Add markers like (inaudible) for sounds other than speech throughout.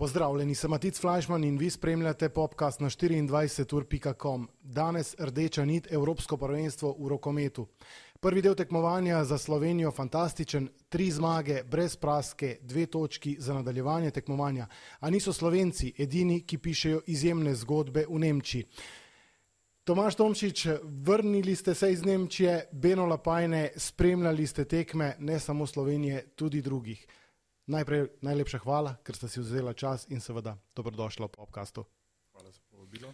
Pozdravljeni, sem Matic Flašman in vi spremljate podcast na 24.com. Danes rdeča nit Evropsko prvenstvo v rokometu. Prvi del tekmovanja za Slovenijo fantastičen, tri zmage, brez praske, dve točki za nadaljevanje tekmovanja. A niso Slovenci edini, ki pišejo izjemne zgodbe v Nemčiji. Tomaš Tomšič, vrnili ste se iz Nemčije, Beno Lapajne, spremljali ste tekme ne samo Slovenije, tudi drugih. Najprej najlepša hvala, ker ste si vzeli čas in seveda dobrodošli v podkastu. Hvala za povabilo.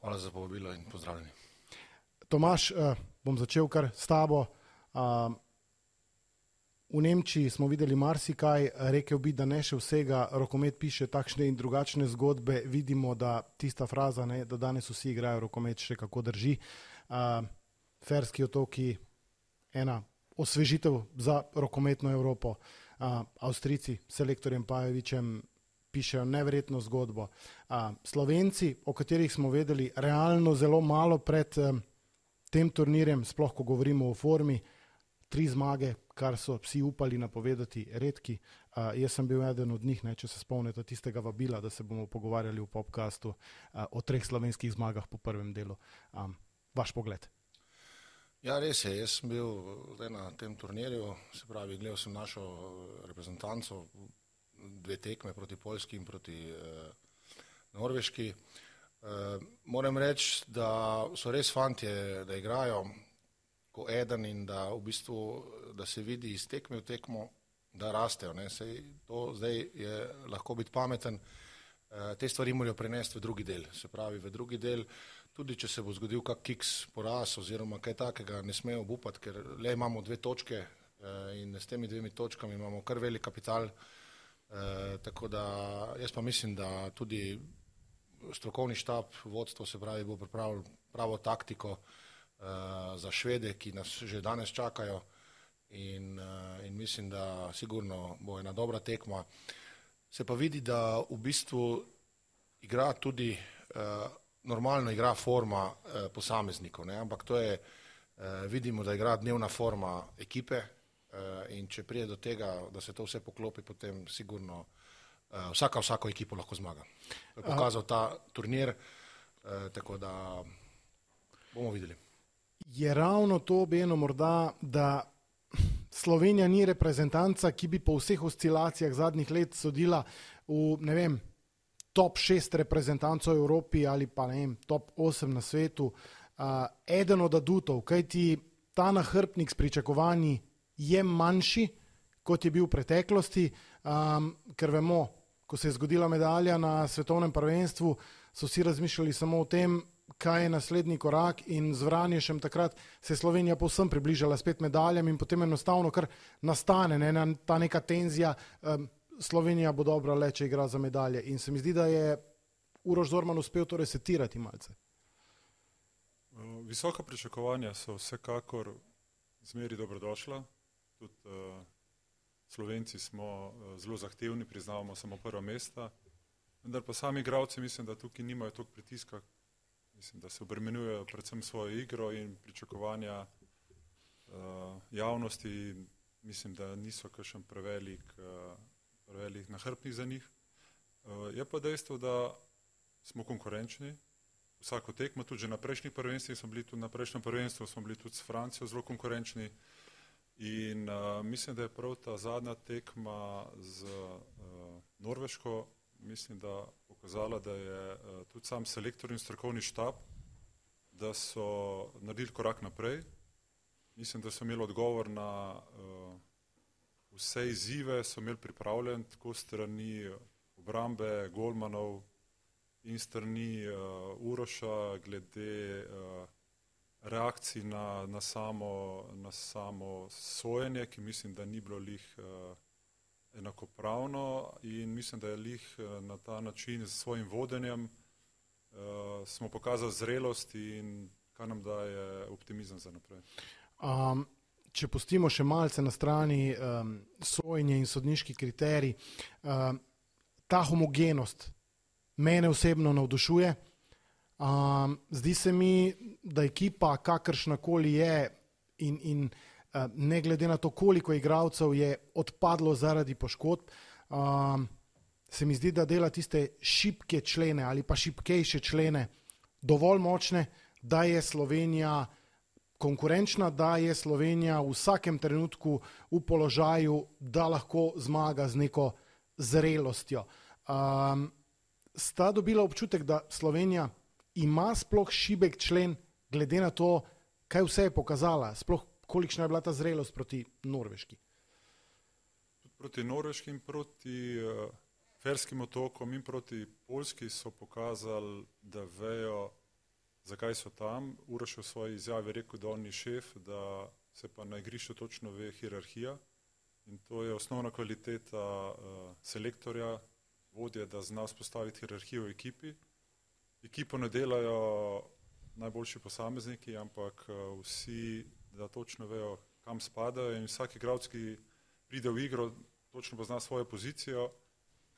Hvala za povabilo in pozdravljeni. Tomaš, uh, bom začel kar s tabo. Uh, v Nemčiji smo videli marsikaj, rekel bi, da ne še vsega. Rokomet piše takšne in drugačne zgodbe. Vidimo, da tista fraza, ne, da danes vsi igrajo rokomet, še kako drži. Uh, Ferski otoki, ena osvežitev za rokometno Evropo. Uh, uh, Avstrijci, selektorjem Pajovičem, pišejo neverjetno zgodbo. Uh, Slovenci, o katerih smo vedeli realno zelo malo pred um, tem turnirjem, sploh ko govorimo o formi, tri zmage, kar so vsi upali napovedati, redki. Uh, jaz sem bil eden od njih, ne, če se spomnite tistega vabila, da se bomo pogovarjali v podkastu uh, o treh slovenskih zmagah po prvem delu. Um, vaš pogled. Ja, res je. Jaz sem bil na tem turnirju, se pravi, gledal sem našo reprezentanco, dve tekme proti Poljski in proti eh, Norveški. Eh, moram reči, da so res fantje, da igrajo kot eden in da v bistvu, da se vidi iz tekme v tekmo, da rastejo. Sej, to zdaj je lahko biti pameten. Eh, te stvari morajo prenesti v drugi del. Se pravi, v drugi del tudi če se bo zgodil kak kiks poraz oziroma kaj takega, ne smejo obupati, ker le imamo dve točke eh, in s temi dvemi točkami imamo kar velik kapital. Eh, tako da jaz pa mislim, da tudi strokovni štab, vodstvo se pravi, bo pripravil pravo taktiko eh, za švede, ki nas že danes čakajo in, in mislim, da sigurno bo ena dobra tekma. Se pa vidi, da v bistvu igra tudi normalno igra forma eh, posameznikov, ne? ampak to je, eh, vidimo, da igra dnevna forma ekipe eh, in če prije do tega, da se to vse poklopi, potem sigurno eh, vsaka vsako ekipo lahko zmaga. To je pokazal ta turnir, eh, tako da bomo videli. Je ravno to beno morda, da Slovenija ni reprezentanca, ki bi po vseh oscilacijah zadnjih let sodila v, ne vem, top šest reprezentancov v Evropi ali pa ne vem, top osem na svetu, uh, eden od adutov, kajti ta nahrbnik s pričakovanji je manjši, kot je bil v preteklosti, um, ker vemo, ko se je zgodila medalja na svetovnem prvenstvu, so vsi razmišljali samo o tem, kaj je naslednji korak in z Vranješem takrat se je Slovenija povsem približala spet medaljam in potem enostavno kar nastane ne, ta neka tenzija, um, Slovenija bo dobra le, če igra za medalje. In se mi zdi, da je Uroš Zorman uspel to resetirati malce. Visoka pričakovanja so vsekakor zmeri dobrodošla. Tudi uh, Slovenci smo uh, zelo zahtevni, priznavamo samo prva mesta, vendar pa sami igravci mislim, da tukaj nimajo toliko pritiska, mislim, da se obremenjujejo predvsem svojo igro in pričakovanja uh, javnosti, mislim, da niso kakšen prevelik uh, velik nahrbnik za njih. Eh, je pa dejstvo, da smo konkurenčni, vsako tekmo, tudi na prejšnjih prvenstvih smo bili tudi na prejšnjem prvenstvu, smo bili tudi s Francijo zelo konkurenčni in uh, mislim, da je prav ta zadnja tekma z uh, Norveško, mislim, da pokazala, da je uh, tudi sam selektor in strokovni štab, da so naredili korak naprej. Mislim, da so imeli odgovor na uh, vse izzive so imeli pripravljen, tako strani obrambe Golmanov in strani uh, Uroša, glede uh, reakcij na, na, samo, na samo sojenje, ki mislim, da ni bilo lih uh, enakopravno in mislim, da je lih uh, na ta način z svojim vodenjem uh, smo pokazali zrelost in kar nam daje optimizem za naprej. Um, če pustimo še malce na strani um, sojenje in sodniški kriterij, um, ta homogenost mene osebno navdušuje. Um, zdi se mi, da ekipa, kakršna koli je, in, in uh, ne glede na to, koliko igralcev je odpadlo zaradi poškodb, um, se mi zdi, da dela tiste šibke člene ali pa šibkejše člene dovolj močne, da je Slovenija konkurenčna, da je Slovenija v vsakem trenutku v položaju, da lahko zmaga z neko zrelostjo. Um, sta dobila občutek, da Slovenija ima sploh šibek člen, glede na to, kaj vse je pokazala, sploh kolikšna je bila ta zrelost proti Norveški. Proti Norveški in proti uh, Ferskim otokom in proti Poljski so pokazali, da vejo, zakaj so tam. Uraš v svoji izjavi rekel, da on ni šef, da se pa na igrišču točno ve hierarhija in to je osnovna kvaliteta uh, selektorja, vodje, da zna vzpostaviti hierarhijo v ekipi. Ekipo ne delajo najboljši posamezniki, ampak uh, vsi, da točno vejo, kam spadajo in vsak igralec, ki pride v igro, točno pozna svojo pozicijo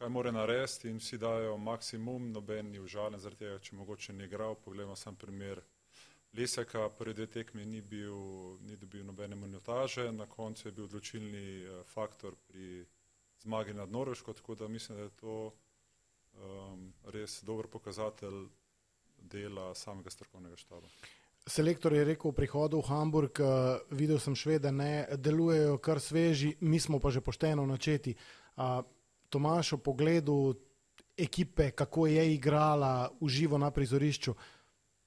kaj more narediti in vsi dajo maksimum, noben ni užalen zaradi tega, če mogoče ni igral. Poglejmo sam primer Leseka, prvi dve tekmi ni bil, ni dobil nobene minutaže, na koncu je bil odločilni eh, faktor pri zmagi nad Norveško, tako da mislim, da je to um, res dober pokazatelj dela samega strokovnega štaba. Selektor je rekel v prihodu v Hamburg, uh, videl sem švede, ne delujejo kar sveži, mi smo pa že pošteno načeti. Uh, Tomaš o pogledu ekipe, kako je igrala v živo na prizorišču,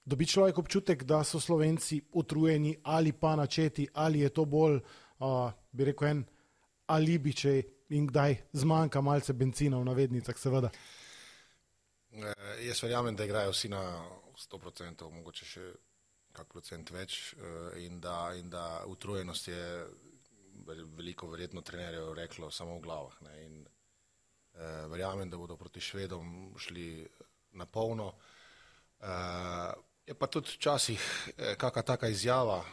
dobi človek občutek, da so Slovenci utrujeni ali pa načeti, ali je to bolj, uh, bi rekel, en alibi, če jim kdaj zmanjka malce benzina v navednicah, seveda. E, jaz verjamem, da igrajo vsi na 100%, mogoče še kak procent več e, in da, in da utrujenost je veliko verjetno trenerjev reklo samo v glavah. Ne, in, verjamem, da bodo proti Švedom šli na polno. Eh, je pa tudi včasih eh, kakšna taka izjava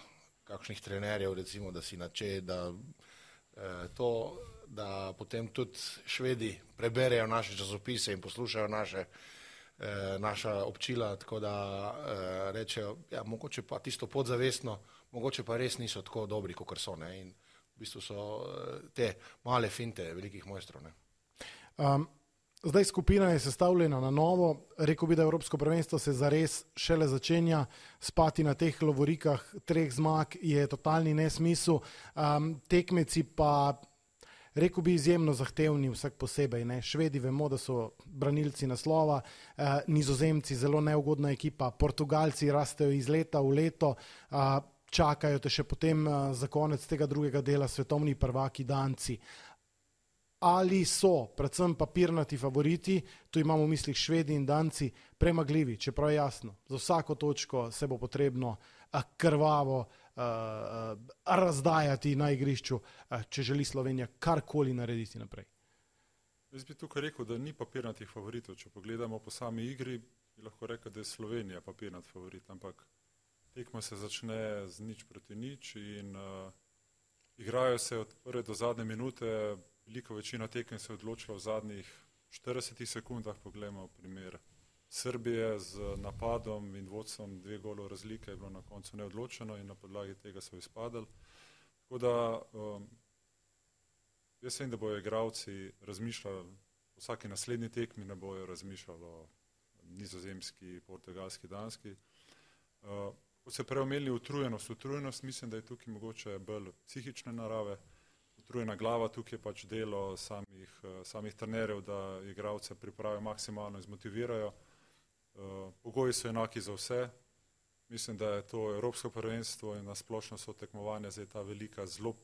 kakšnih trenerjev, recimo, da si nače, da to, da potem tudi Švedi preberejo naše časopise in poslušajo naše, naša občila, tako da rečejo, ja, mogoče pa tisto podzavestno, mogoče pa res niso tako dobri, kot so. Ne? In v bistvu so te male finte velikih mojstrov. Um, zdaj skupina je sestavljena na novo, rekel bi, da Evropsko prvenstvo se zares šele začenja, spati na teh lovorikah treh zmag je totalni nesmisel, um, tekmeci pa. Rekl bi izjemno zahtevni, vsak posebej. Ne. Švedi vemo, da so branilci naslova, eh, nizozemci zelo neugodna ekipa, portugalci rastejo iz leta v leto, eh, čakajo te še potem eh, za konec tega drugega dela svetovni prvaki Danci. Eh, ali so predvsem papirnati favoriti, tu imamo v mislih Švedi in Danci, premagljivi, čeprav je jasno, za vsako točko se bo potrebno uh, krvavo uh, uh, razdajati na igrišču, uh, če želi Slovenija karkoli narediti naprej. Jaz bi tukaj rekel, da ni papirnatih favoritov. Če pogledamo po sami igri, bi lahko rekel, da je Slovenija papirnat favorit, ampak tekma se začne z nič proti nič in uh, igrajo se od prve do zadnje minute, Veliko večina tekem se je odločila v zadnjih 40 sekundah. Poglejmo primer Srbije z napadom in vodstvom dve golo razlike je bilo na koncu neodločeno in na podlagi tega so izpadali. Tako da um, jaz vem, da bojo igravci razmišljali, vsaki naslednji tekmi ne bojo razmišljali o nizozemski, portugalski, danski. Uh, ko se prej omenili utrujenost, utrujenost mislim, da je tukaj mogoče bolj psihične narave utrujena glava, tukaj je pač delo samih, eh, samih trenerjev, da igravce pripravijo maksimalno in zmotivirajo. Eh, pogoji so enaki za vse. Mislim, da je to Evropsko prvenstvo in nasplošno so tekmovanja zdaj ta velika, zelo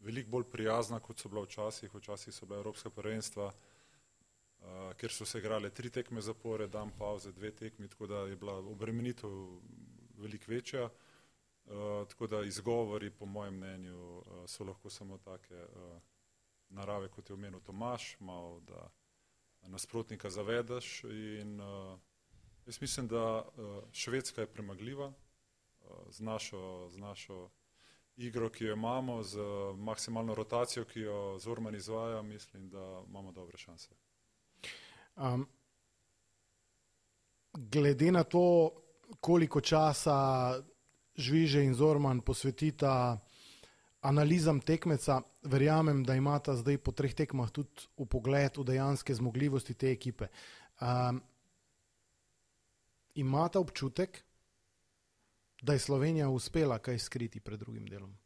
veliko bolj prijazna, kot so bila včasih. Včasih so bila Evropska prvenstva, uh, kjer so se igrale tri tekme zapore, dan pauze, dve tekmi, tako da je bila obremenitev veliko večja. Uh, tako da izgovori, po mojem mnenju, uh, so lahko samo take uh, narave, kot je omenil Tomaš, malo da nasprotnika zavedeš. In, uh, jaz mislim, da uh, Švedska je premagljiva uh, z, našo, z našo igro, ki jo imamo, z maksimalno rotacijo, ki jo Zorman izvaja, mislim, da imamo dobre šanse. Um, glede na to, koliko časa Žviže in Zorman posvetita analizam tekmeca, verjamem, da imata zdaj po treh tekmah tudi v pogled v dejanske zmogljivosti te ekipe. Um, imata občutek, da je Slovenija uspela kaj skriti pred drugim delom?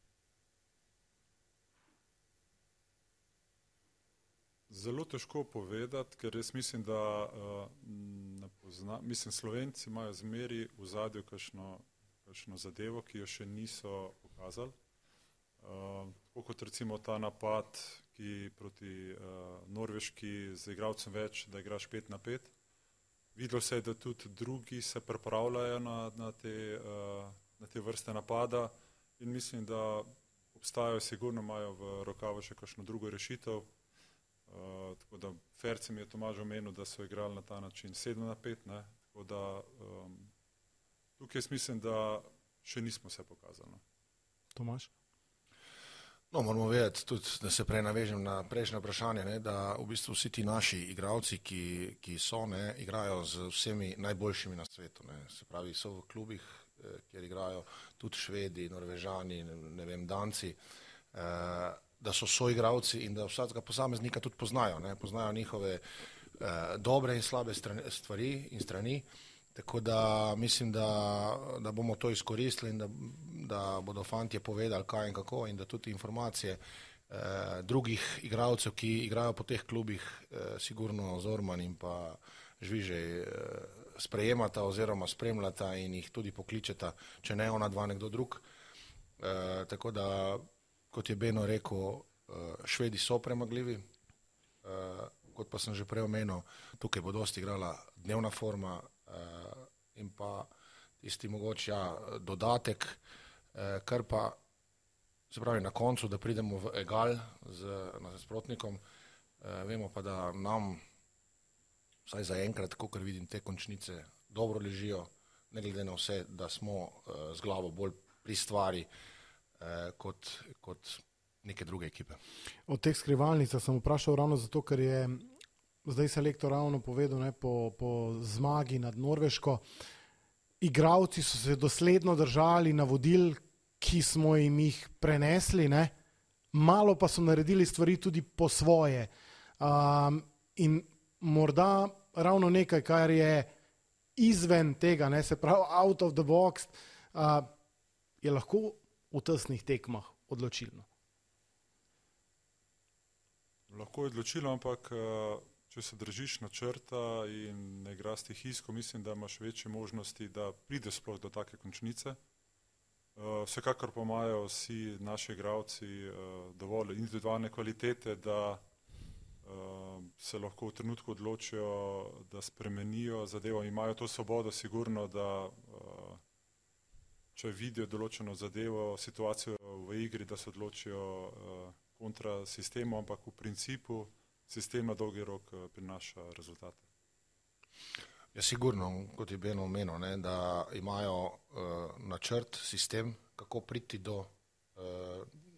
Zelo težko povedati, ker jaz mislim, da uh, pozna, mislim, Slovenci imajo zmeri v zadju kakšno, kakšno zadevo, ki jo še niso pokazali. Uh, kot recimo ta napad, ki proti uh, Norveški z igralcem več, da igraš 5 na 5. Videlo se je, da tudi drugi se pripravljajo na, na, te, uh, na te vrste napada in mislim, da obstajajo, sigurno imajo v rokavu še kakšno drugo rešitev. Uh, tako da Ferci mi je Tomaž omenil, da so igrali na ta način 7 na 5. Ne? Tako da um, tukaj jaz mislim, da še nismo se pokazali. No. Tomaž? No, moramo vedeti tudi, da se prej navežem na prejšnje vprašanje, ne, da v bistvu vsi ti naši igravci, ki, ki so, ne, igrajo z vsemi najboljšimi na svetu. Ne. Se pravi, so v klubih, eh, kjer igrajo tudi švedi, norvežani, ne, ne vem, danci, eh, da so soigravci in da vsakega posameznika tudi poznajo. Ne. Poznajo njihove eh, dobre in slabe strani, stvari in strani. Tako da mislim, da, da bomo to izkoristili in da, da bodo fantje povedali, kaj in kako, in da tudi informacije eh, drugih igralcev, ki igrajo po teh klubih, eh, sigurno Zorman in pa Žvižej, eh, sprejemata oziroma spremljata in jih tudi pokličeta, če ne ona dva, nekdo drug. Eh, tako da, kot je Beno rekel, eh, švedi so premagljivi. Eh, kot pa sem že prej omenil, tukaj bo dosti igrala dnevna forma, in pa tisti mogoče ja, dodatek, uh, kar pa se pravi na koncu, da pridemo v egal z nasprotnikom. Uh, vemo pa, da nam, vsaj za enkrat, kot vidim, te končnice dobro ležijo, ne glede na vse, da smo uh, z glavo bolj pri stvari uh, kot, kot neke druge ekipe. Od teh skrivalnic sem vprašal ravno zato, ker je zdaj se lektor ravno povedal, ne, po, po zmagi nad Norveško. Igravci so se dosledno držali navodil, ki smo jim jih prenesli, ne. malo pa so naredili stvari tudi po svoje. Um, in morda ravno nekaj, kar je izven tega, ne, se pravi, out of the box, uh, je lahko v tesnih tekmah odločilno. Lahko je odločilo, ampak uh, če se držiš načrta in ne igraš stihijsko, mislim, da imaš večje možnosti, da prideš sploh do take končnice. Uh, vsekakor pa imajo vsi naši igravci uh, dovolj individualne kvalitete, da uh, se lahko v trenutku odločijo, da spremenijo zadevo imajo to svobodo, sigurno, da uh, če vidijo določeno zadevo, situacijo v igri, da se odločijo uh, kontra sistemu, ampak v principu sistem na dolgi rok eh, prinaša rezultate. Ja, sigurno, kot je Beno omenil, ne, da imajo uh, načrt, sistem, kako priti do uh,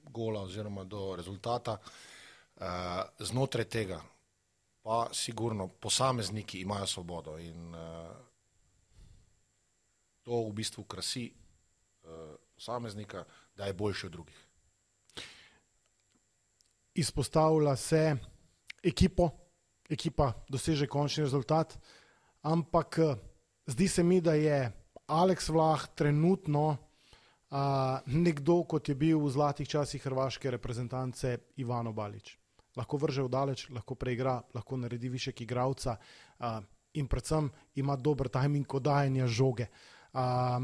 gola oziroma do rezultata. Uh, znotraj tega pa sigurno posamezniki imajo svobodo in uh, to v bistvu krasi uh, posameznika, da je boljši od drugih. Izpostavlja se ekipo, ekipa doseže končni rezultat. Ampak eh, zdi se mi, da je Aleks Vlah trenutno a, nekdo, kot je bil v zlatih časih hrvaške reprezentance Ivano Balič. Lahko vrže v daleč, lahko preigra, lahko naredi višek igravca a, in predvsem ima dober tajming kodajanja žoge. A,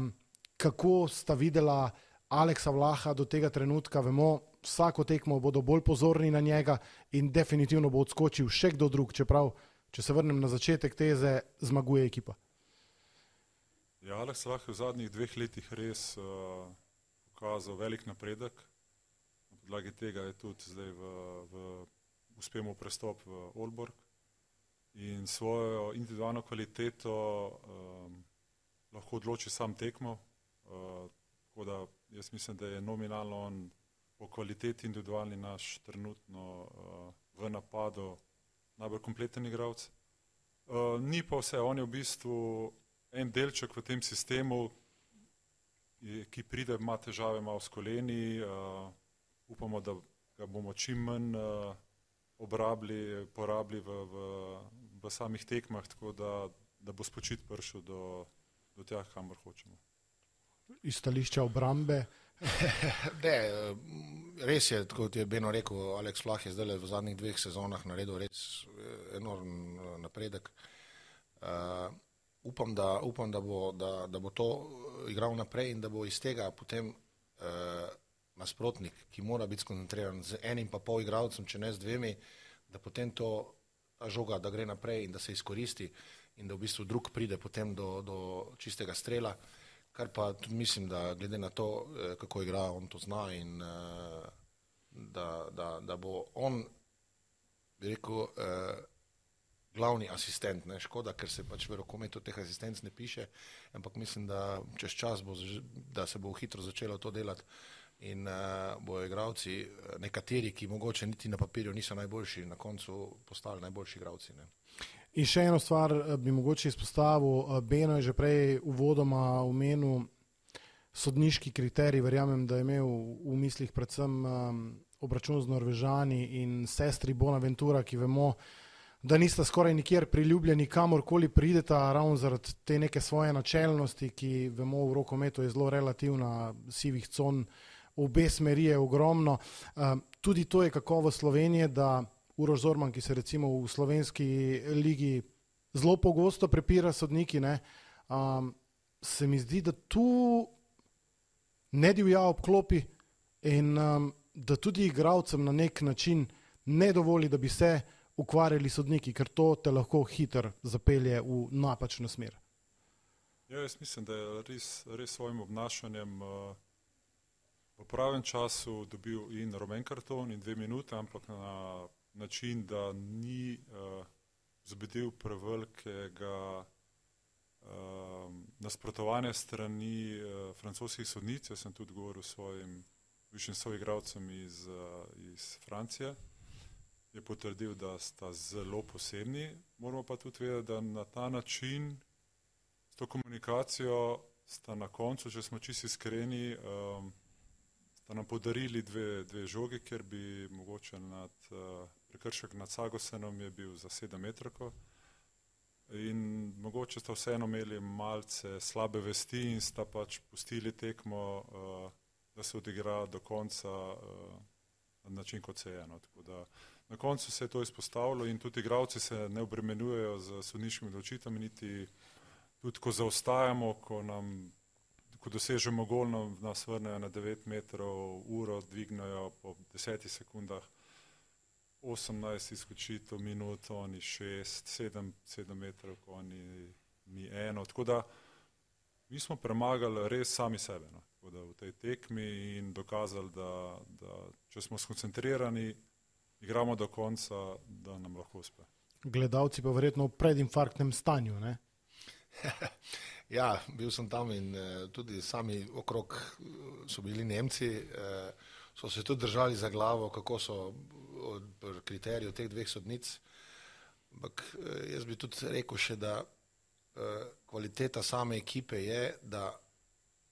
kako sta videla Aleksa Vlaha do tega trenutka, vemo, vsako tekmo bodo bolj pozorni na njega in definitivno bo odskočil še kdo drug, čeprav, če se vrnem na začetek teze, zmaguje ekipa. Ja, Aleks Lah je v zadnjih dveh letih res uh, pokazal velik napredek. Na podlagi tega je tudi zdaj v, v uspemo prestop v Olborg in svojo individualno kvaliteto um, lahko odloči sam tekmo. Uh, tako da jaz mislim, da je nominalno on po kvaliteti individualni naš trenutno uh, v napadu najbolj kompleten igralec. Uh, ni pa vse, on je v bistvu en delček v tem sistemu, ki pride, ima težave malo s koleni, uh, v upamo, da ga bomo čim manj uh, obrabili, porabili v, v, v samih tekmah, tako da, da bo spočit prišel do, do tja, kamor hočemo. Iz stališča obrambe. (laughs) ne, res je, kot je Beno rekel, Aleks Flah je zdaj v zadnjih dveh sezonah naredil res enormen napredek. Uh, upam, da, upam da, bo, da, da bo to igral naprej in da bo iz tega potem uh, nasprotnik, ki mora biti skoncentriran z enim pa pol igralcem, če ne z dvemi, da potem to žoga, da gre naprej in da se izkoristi in da v bistvu drug pride potem do, do čistega strela, kar pa tudi mislim, da glede na to, eh, kako igra, on to zna in uh, da, da, da bo on, bi rekel, uh, glavni asistent. Ne? Škoda, ker se pač v rokometu teh asistenc ne piše, ampak mislim, da čez čas bo, da se bo hitro začelo to delati in uh, bojo igravci, eh, nekateri, ki mogoče niti na papirju niso najboljši, na koncu postali najboljši igravci. Ne? In še eno stvar eh, bi mogoče izpostavil. Beno je že prej uvodoma omenil sodniški kriterij. Verjamem, da je imel v mislih predvsem um, obračun z Norvežani in sestri Bonaventura, ki vemo, da nista skoraj nikjer priljubljeni, kamorkoli prideta, ravno zaradi te neke svoje načelnosti, ki vemo v rokometu je zelo relativna, sivih con, obe smeri je ogromno. Tudi to je kakovo Slovenije, da Uroš Zorman, ki se recimo v slovenski ligi zelo pogosto prepira sodniki, ne, um, se mi zdi, da tu ne divja obklopi in um, da tudi igravcem na nek način ne dovoli, da bi se ukvarjali sodniki, ker to te lahko hitro zapelje v napačno smer. Ja, jaz mislim, da je res, res svojim obnašanjem uh, v pravem času dobil in rumen karton in dve minute, ampak na način, da ni uh, zbedel prevelikega uh, nasprotovanja strani uh, francoskih sodnic. Jaz sem tudi govoril s svojim višjim soigravcem iz, uh, iz Francije je potrdil, da sta zelo posebni. Moramo pa tudi vedeti, da na ta način, s to komunikacijo, sta na koncu, če smo čisti iskreni, um, sta nam podarili dve, dve žogi, ker bi mogoče nad, uh, prekršek nad Sagosenom je bil za sedem metrov. In mogoče sta vseeno imeli malce slabe vesti in sta pač pustili tekmo, uh, da se odigra do konca uh, na način, kot se je eno. Na koncu se je to izpostavilo in tudi igravci se ne obremenjujejo z sodniškimi odločitvami, niti tudi ko zaostajamo, ko, nam, ko dosežemo gol, nas vrnejo na 9 metrov, uro dvignajo po 10 sekundah, 18 izkočitev, minuto, oni 6, 7, 7 metrov, oni mi eno. Tako da mi smo premagali res sami sebe no? v tej tekmi in dokazali, da, da če smo skoncentrirani, igramo do konca, da nam lahko uspe. Gledalci pa verjetno v predinfarktnem stanju. (laughs) ja, bil sem tam in uh, tudi sami okrog eh, so bili Nemci, uh, so se tudi držali za glavo, kako so od kriterijev teh dveh sodnic. Ampak uh, jaz bi tudi rekel še, da uh, kvaliteta same ekipe je, da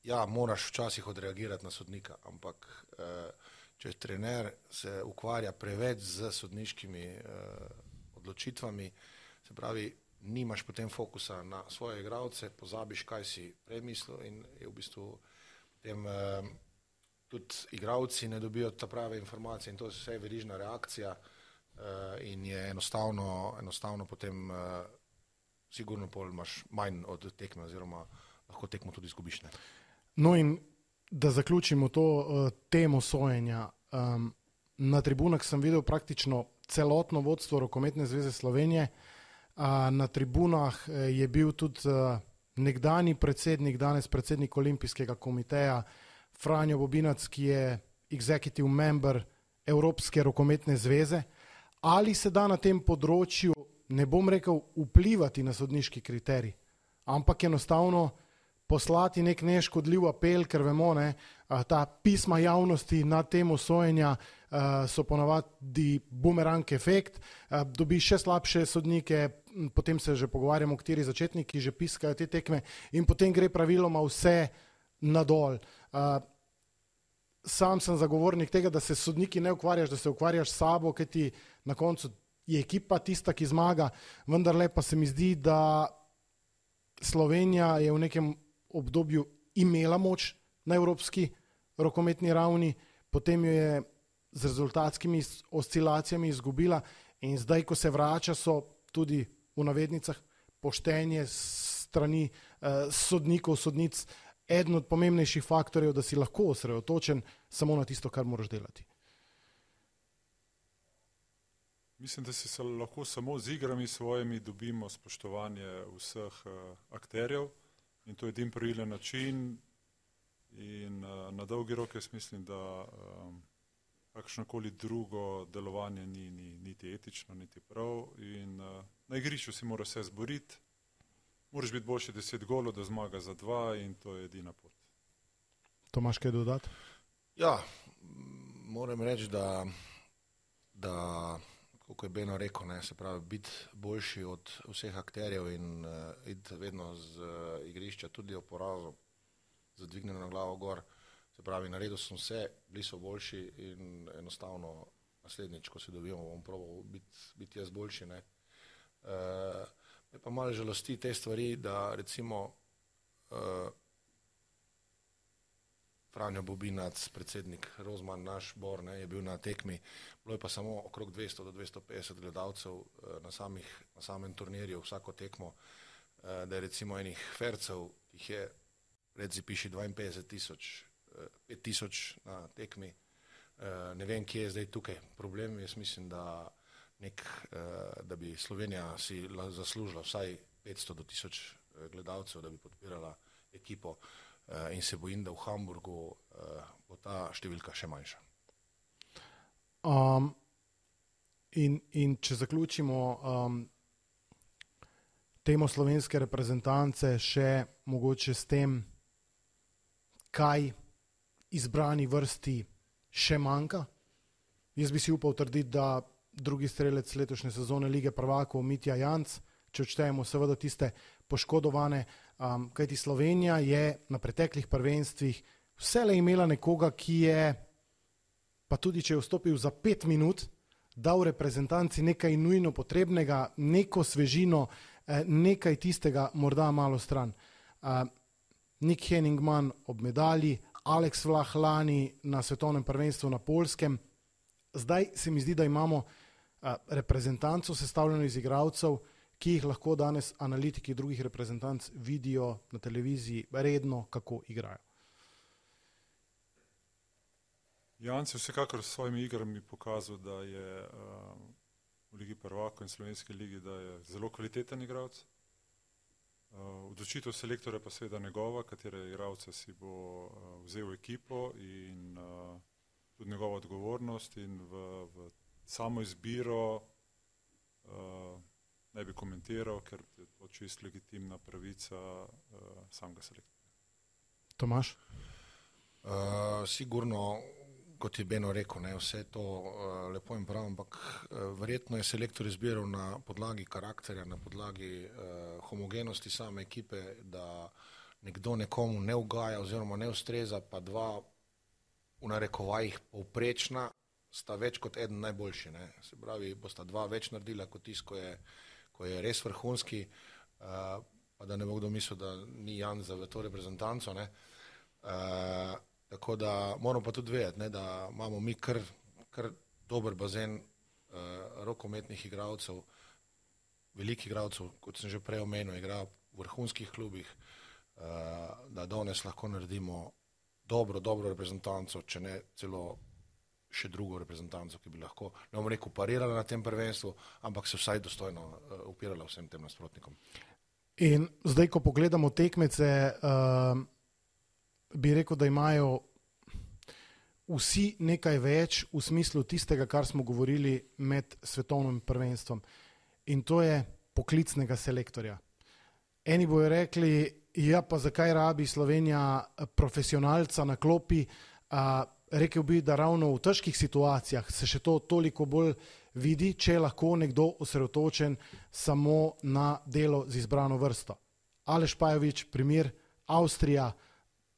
ja, moraš včasih odreagirati na sodnika, ampak uh, če trener se ukvarja preveč z sodniškimi odločitvami, se pravi, nimaš potem fokusa na svoje igralce, pozabiš, kaj si premislil in je v bistvu potem uh, tudi igralci ne dobijo ta prave informacije in to je vse verižna reakcija uh, in je enostavno, enostavno potem uh, sigurno pol imaš manj od tekme oziroma lahko tekmo tudi izgubiš. No in da zaključimo to uh, temo sojenja. Um, na tribunah sem videl praktično celotno vodstvo Rokometne zveze Slovenije. Uh, na tribunah uh, je bil tudi uh, nekdani predsednik, danes predsednik Olimpijskega komiteja Franjo Bobinac, ki je executive member Evropske rokometne zveze. Ali se da na tem področju, ne bom rekel, vplivati na sodniški kriterij, ampak enostavno poslati nek neškodljiv apel, ker vemo, da ta pisma javnosti na temo sojenja so ponavadi bumerang efekt, dobi še slabše sodnike, potem se že pogovarjamo, kateri začetniki že piskajo te tekme in potem gre praviloma vse nadol. Sam sem zagovornik tega, da se sodniki ne ukvarjaš, da se ukvarjaš s sabo, ker ti na koncu je ekipa tista, ki zmaga, vendar lepa se mi zdi, da Slovenija je v nekem obdobju imela moč na evropski rokometni ravni, potem jo je z rezultatskimi oscilacijami izgubila in zdaj, ko se vrača, so tudi v navednicah poštenje strani eh, sodnikov, sodnic, eden od pomembnejših faktorjev, da si lahko osredotočen samo na tisto, kar moraš delati. Mislim, da si se lahko samo z igrami svojimi dobimo spoštovanje vseh uh, akterjev in to je edin pravilen način in uh, na dolgi rok jaz mislim, da um, kakšnokoli drugo delovanje ni, ni niti etično, niti prav in uh, na igrišču si mora vse zboriti, moraš biti boljši deset golo, da zmaga za dva in to je edina pot. Tomaš, kaj dodati? Ja, moram reči, da, da kot je Beno rekel, ne, se pravi, biti boljši od vseh akterjev in uh, iti vedno z uh, igrišča, tudi o porazu, zadvignjeno na glavo gor. Se pravi, naredil sem vse, bili so boljši in enostavno naslednjič, ko se dobimo, bom probal biti, biti jaz boljši. Ne. Uh, me pa malo žalosti te stvari, da recimo uh, Franjo Bobinac, predsednik Rozman, naš Bor, ne, je bil na tekmi, bilo je pa samo okrog 200 do 250 gledalcev eh, na, samih, na samem turnirju vsako tekmo, eh, da je recimo enih fercev, jih je, reci piši 52 tisoč, 5 tisoč na tekmi, eh, ne vem, kje je zdaj tukaj. Problem, jaz mislim, da, nek, da bi Slovenija si zaslužila vsaj 500 do 1000 gledalcev, da bi podpirala ekipo. Eh, in se bojim, da v Hamburgu uh, bo ta številka še manjša. Um, in, in če zaključimo um, temo slovenske reprezentance, še mogoče s tem, kaj izbrani vrsti še manjka. Jaz bi si upal trditi, da drugi strelec letošnje sezone lige prvakov, Mitja Janc, če odštejemo seveda tiste poškodovane, um, kajti Slovenija je na preteklih prvenstvih vsele imela nekoga, ki je, pa tudi če je vstopil za pet minut, dal reprezentanci nekaj nujno potrebnega, neko svežino, eh, nekaj tistega, morda malo stran. Uh, Nik Henningman ob medalji, Aleks Vlah lani na svetovnem prvenstvu na Polskem. Zdaj se mi zdi, da imamo reprezentanco sestavljeno iz igralcev, ki jih lahko danes analitiki drugih reprezentanc vidijo na televiziji redno, kako igrajo. Jan se vsekakor s svojimi igrami pokazal, da je uh, v Ligi prvako in Slovenski ligi, da je zelo kvaliteten igralec. Uh, odločitev selektorja pa seveda njegova, katere igralce si bo uh, vzel ekipo in uh, tudi njegova odgovornost in v, v samo izbiro uh, ne bi komentiral, ker je to čist legitimna pravica uh, samega selektorja. Tomaš? Uh, sigurno, kot je Beno rekel, ne, vse to uh, lepo in prav, ampak uh, verjetno je selektor izbiral na podlagi karakterja, na podlagi uh, homogenosti same ekipe, da nekdo nekomu ne ugaja oziroma ne ustreza, pa dva v narekovajih povprečna sta več kot eden najboljši. Ne. Se pravi, bosta dva več naredila kot tisto, ko je ko je res vrhunski, uh, pa da ne bo kdo mislil, da ni Jan za to reprezentanco. Uh, tako da moramo pa tudi vedeti, ne, da imamo mi kar, kar dober bazen uh, rokometnih igralcev, velikih igralcev, kot sem že prej omenil, igra v vrhunskih klubih, uh, da danes lahko naredimo dobro, dobro reprezentanco, če ne celo še drugo reprezentanco, ki bi lahko, ne bom rekel, parirala na tem prvenstvu, ampak se vsaj dostojno uh, upirala vsem tem nasprotnikom. In zdaj, ko pogledamo tekmece, uh, bi rekel, da imajo vsi nekaj več v smislu tistega, kar smo govorili med svetovnim prvenstvom. In to je poklicnega selektorja. Eni bojo rekli, ja, pa zakaj rabi Slovenija profesionalca na klopi, uh, rekel bi, da ravno v težkih situacijah se še to toliko bolj vidi, če je lahko nekdo osredotočen samo na delo z izbrano vrsto. Aleš Pajovič, primer Avstrija,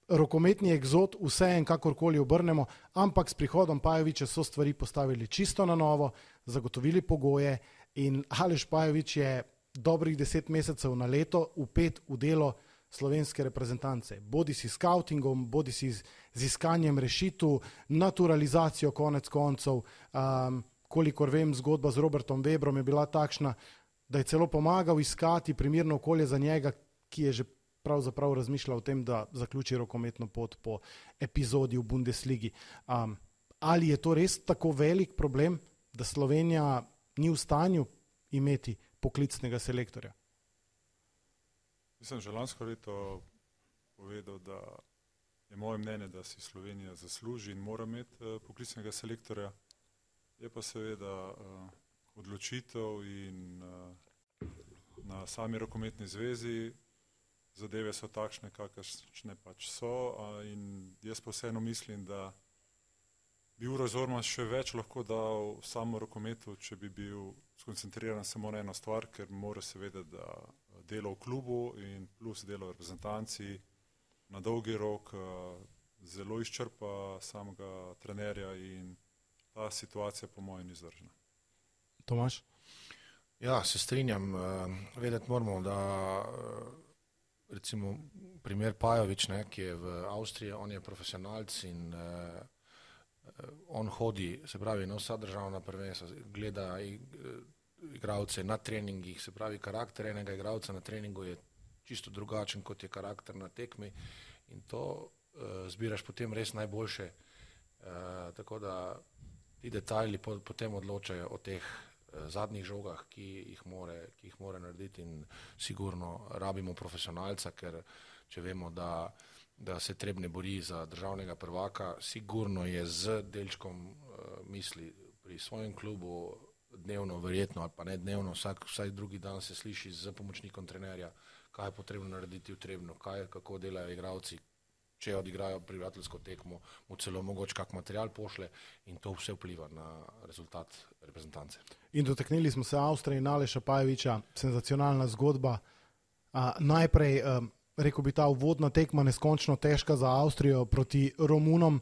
rokometni egzot, vse en, kakorkoli obrnemo, ampak s prihodom Pajoviča so stvari postavili čisto na novo, zagotovili pogoje in Aleš Pajovič je dobrih deset mesecev na leto upet v delo slovenske reprezentance. Bodi si s scoutingom, bodi si z, z iskanjem rešitev, naturalizacijo konec koncev. Um, kolikor vem, zgodba z Robertom Webrom je bila takšna, da je celo pomagal iskati primirno okolje za njega, ki je že pravzaprav razmišljal o tem, da zaključi rokometno pot po epizodi v Bundesligi. Um, ali je to res tako velik problem, da Slovenija ni v stanju imeti poklicnega selektorja? Mislim, že lansko leto povedal, da je moje mnenje, da si Slovenija zasluži in mora imeti uh, poklicnega selektorja. Je pa seveda uh, odločitev in uh, na sami rokometni zvezi zadeve so takšne, kakršne pač so. In jaz pa vseeno mislim, da bi Uro Zorman še več lahko dal samo rokometu, če bi bil skoncentriran samo na eno stvar, ker mora seveda, da delo v klubu in plus delo v reprezentanci na dolgi rok zelo izčrpa samega trenerja in ta situacija po mojem ni zdržna. Tomaš? Ja, se strinjam. Vedeti moramo, da recimo primer Pajovič, ne, ki je v Avstriji, on je profesionalc in on hodi, se pravi, na vsa državna prvenstva, gleda igralce na treningih, se pravi, karakter enega igralca na treningu je čisto drugačen, kot je karakter na tekmi in to uh, zbiraš potem res najboljše. Uh, tako da ti detajli po, potem odločajo o teh zadnjih žogah, ki jih more, ki jih more narediti in sigurno rabimo profesionalca, ker če vemo, da, da se trebne bori za državnega prvaka, sigurno je z delčkom uh, misli pri svojem klubu dnevno, verjetno ali pa ne dnevno, vsak, vsaj drugi dan se sliši z pomočnikom trenerja, kaj je potrebno narediti v trebno, kaj, kako delajo igravci, če odigrajo prijateljsko tekmo, mu celo mogoče kak material pošle in to vse vpliva na rezultat reprezentance. In dotaknili smo se Avstrije in Aleša Pajeviča, senzacionalna zgodba. A, najprej, a, rekel bi, ta uvodna tekma neskončno težka za Avstrijo proti Romunom.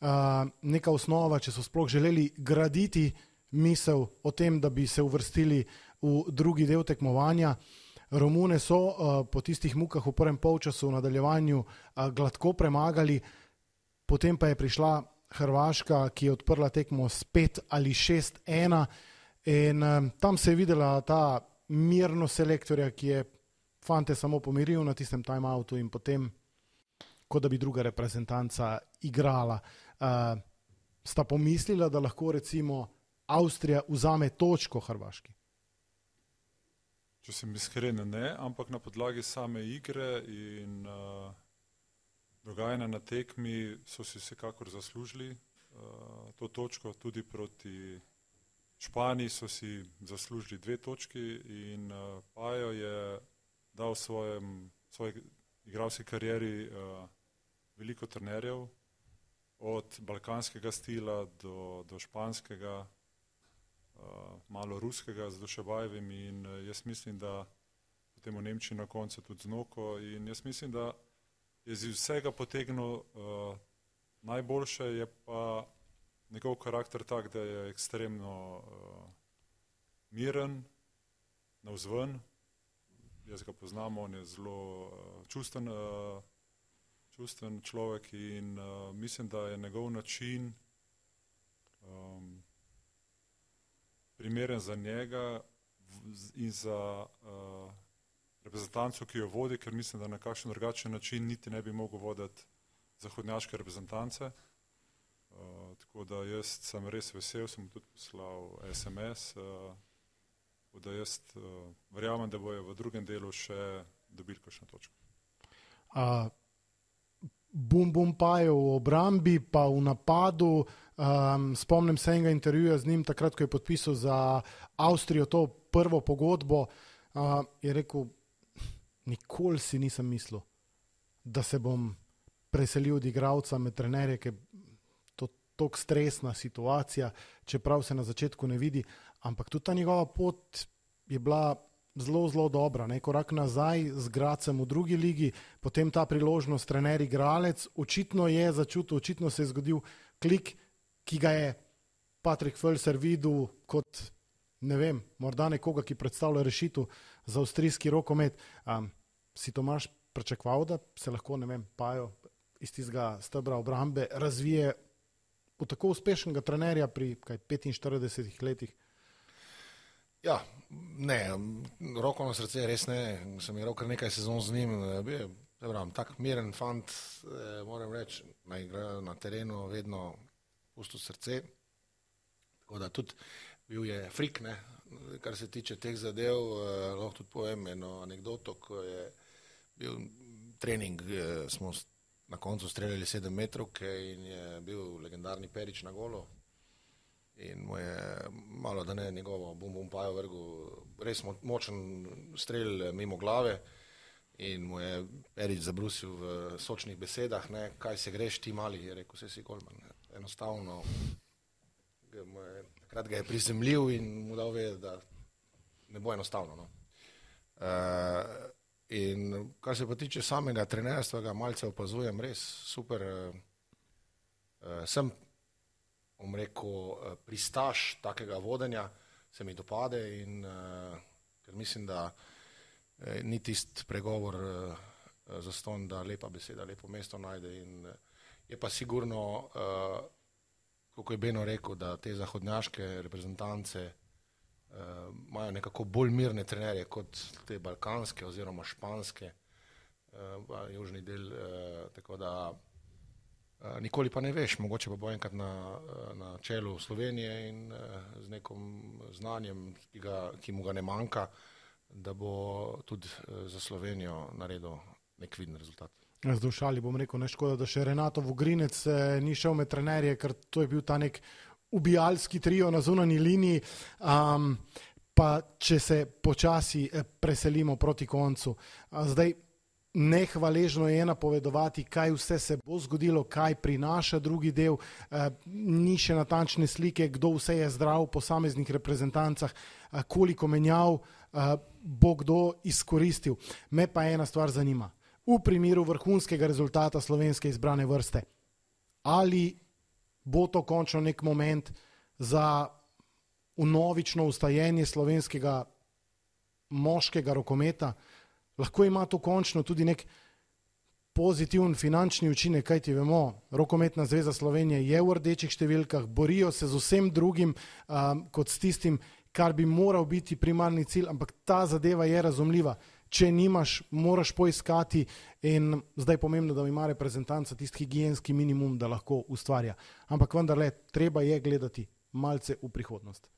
A, neka osnova, če so sploh želeli graditi misel o tem, da bi se uvrstili v drugi del tekmovanja. Romune so uh, po tistih mukah v prvem polčasu v nadaljevanju uh, gladko premagali, potem pa je prišla Hrvaška, ki je odprla tekmo s 5 ali 6-1 in uh, tam se je videla ta mirno selektorja, ki je fante samo pomiril na tistem timeoutu in potem, kot da bi druga reprezentanca igrala. Uh, sta pomislila, da lahko recimo Avstrija vzame točko Hrvaški? Če sem iskren, ne, ampak na podlagi same igre in uh, dogajanja na tekmi so si vsekakor zaslužili uh, to točko, tudi proti Španiji so si zaslužili dve točki in uh, Pajo je dal svojem, svoji igralski karieri uh, veliko trenerjev, od balkanskega stila do, do španskega, malo ruskega z Dušebajevim in uh, jaz mislim, da potem v Nemčiji na koncu tudi znoko in jaz mislim, da je iz vsega potegnil uh, najboljše, je pa njegov karakter tak, da je ekstremno uh, miren, navzven, jaz ga poznam, on je zelo uh, čusten, uh, čusten človek in uh, mislim, da je njegov način primeren za njega in za uh, reprezentanco, ki jo vodi, ker mislim, da na kakšen drugačen način niti ne bi mogel voditi zahodnjaške reprezentance. Uh, tako da jaz sem res vesel, sem tudi poslal SMS, uh, da jaz uh, verjamem, da bojo v drugem delu še dobili kakšno točko. Uh, bum bum pa je v obrambi, pa v napadu. Um, spomnim se enega intervjuja z njim, takrat, ko je podpisal za Avstrijo to prvo pogodbo. Uh, je rekel, nikoli si nisem mislil, da se bom preselil od igralca med trenerje, ker je to tako stresna situacija, čeprav se na začetku ne vidi. Ampak tudi ta njegova pot je bila zelo, zelo dobra. Ne? Korak nazaj z Gracem v drugi ligi, potem ta priložnost, trener, igralec. Očitno je začutil, očitno se je zgodil klik, ki ga je Patrik Felser videl kot ne vem, morda nekoga, ki predstavlja rešitev za avstrijski rokomet. Um, si Tomaš pričakoval, da se lahko, ne vem, pajo iz tistega stebra obrambe razvije v tako uspešnega trenerja pri kaj, 45 letih? Ja, ne, roko na srce, res ne. Sem igral kar nekaj sezon z njim. Tako miren fant, eh, moram reči, naj igra na terenu, vedno pusto srce. Tako da tudi bil je frik, ne? kar se tiče teh zadev. Eh, lahko tudi povem eno anegdoto, ko je bil trening, eh, smo na koncu streljali sedem metrov in je bil legendarni Perič na golo. In mu je malo, da ne njegovo bum bum pajo vrgu, res močen strelj mimo glave. In mu je Perič zabrusil v sočnih besedah, ne, kaj se greš ti mali, je rekel, vse si golman. Enostavno, takrat ga je prizemljil in mu dal vedeti, da ne bo enostavno. No. Uh, In kar se pa tiče samega trenerstva, ga malce opazujem, res super. Uh, sem, bom rekel, uh, pristaš takega vodenja, se mi dopade in uh, ker mislim, da uh, ni tist pregovor za ston, da lepa beseda, lepo mesto najde in je pa sigurno, kako je Beno rekel, da te zahodnjaške reprezentance imajo nekako bolj mirne trenerje kot te balkanske oziroma španske, južni del. Tako da nikoli pa ne veš, mogoče pa bo enkrat na, na čelu Slovenije in uh, z nekim znanjem, ki, ga, ki mu ga ne manjka, da bo tudi za Slovenijo naredil nek viden rezultat. Zdušali bom rekel, ne škoda, da še Renato Vogrinec eh, ni šel med trenerje, ker to je bil ta nek ubijalski trio na zunanji liniji. Um, pa če se počasi eh, preselimo proti koncu. Zdaj, nehvaležno je napovedovati, kaj vse se bo zgodilo, kaj prinaša drugi del. Eh, ni še natančne slike, kdo vse je zdrav v posameznih reprezentancah, eh, koliko menjav bo kdo izkoristil. Me pa ena stvar zanima. V primeru vrhunskega rezultata slovenske izbrane vrste, ali bo to končno nek moment za unovično ustajenje slovenskega moškega rokometa, lahko ima to končno tudi nek pozitiven finančni učinek, kajti vemo, rokometna zveza Slovenije je v rdečih številkah, borijo se z vsem drugim um, kot s tistim, kar bi moral biti primarni cilj, ampak ta zadeva je razumljiva če nimaš, moraš poiskati in zdaj je pomembno, da ima reprezentanca tisti higijenski minimum, da lahko ustvarja. Ampak vendarle, treba je gledati malce v prihodnost.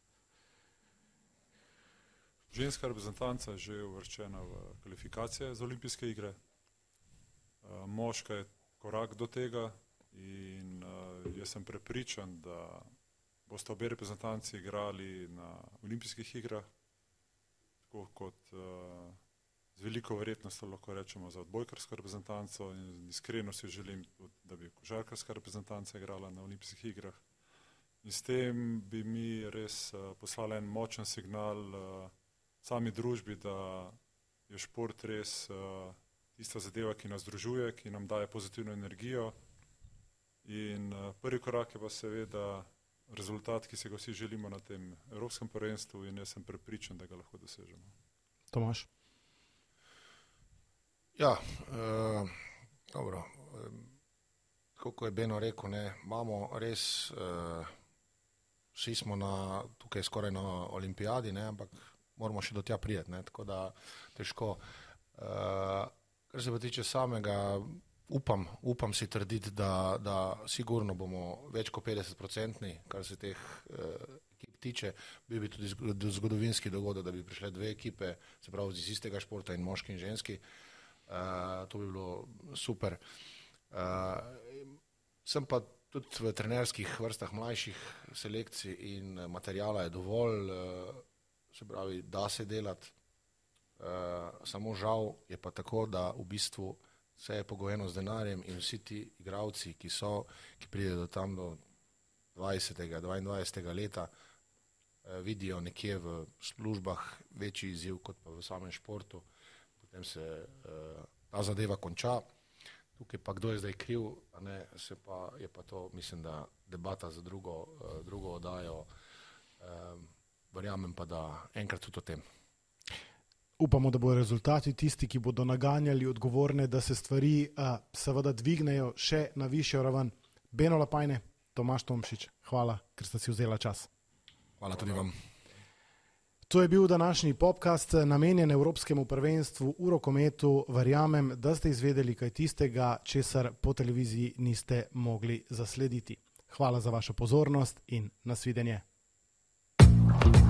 Ženska reprezentanca je že uvrščena v kvalifikacije za olimpijske igre. Eh, moška je korak do tega in eh, jaz sem prepričan, da boste obe reprezentanci igrali na olimpijskih igrah, tako kot uh, z veliko verjetnostjo lahko rečemo za odbojkarsko reprezentanco in iskreno si želim, da bi košarkarska reprezentanca igrala na olimpijskih igrah. In s tem bi mi res poslali en močen signal uh, sami družbi, da je šport res uh, tista zadeva, ki nas združuje, ki nam daje pozitivno energijo. In uh, prvi korak je pa seveda rezultat, ki se ga vsi želimo na tem Evropskem prvenstvu in jaz sem prepričan, da ga lahko dosežemo. Tomaš. Ja, uh, dobro. Kako je Beno rekel, ne, imamo res, uh, vsi smo na, tukaj skoraj na olimpijadi, ne, ampak moramo še do tja prijeti, ne, tako da težko. Uh, kar se pa tiče samega, upam, upam si trditi, da, da sigurno bomo več kot 50-procentni, kar se teh uh, ekip tiče, bil bi tudi zgodovinski dogodek, da bi prišle dve ekipe, se pravi iz istega športa in moški in ženski. Uh, to bi bilo super. Uh, sem pa tudi v trenerskih vrstah mlajših selekcij in materijala je dovolj, uh, se pravi, da se delati. Uh, samo žal je pa tako, da v bistvu vse je pogojeno z denarjem in vsi ti igravci, ki so, ki pridejo tam do 20. 22. leta, vidijo nekje v službah večji izziv kot pa v samem športu, potem se ta zadeva konča. Tukaj pa kdo je zdaj kriv, ne, pa, je pa to, mislim, da debata za drugo, drugo oddajo. Verjamem pa, da enkrat tudi o tem. Upamo, da bodo rezultati tisti, ki bodo naganjali odgovorne, da se stvari uh, seveda dvignejo še na višjo raven. Beno Lapajne, Tomaš Tomšič, hvala, ker ste si vzeli čas. Hvala tudi vam. To je bil današnji podcast namenjen Evropskemu prvenstvu v rokometu. Verjamem, da ste izvedeli kaj tistega, česar po televiziji niste mogli zaslediti. Hvala za vašo pozornost in nasvidenje.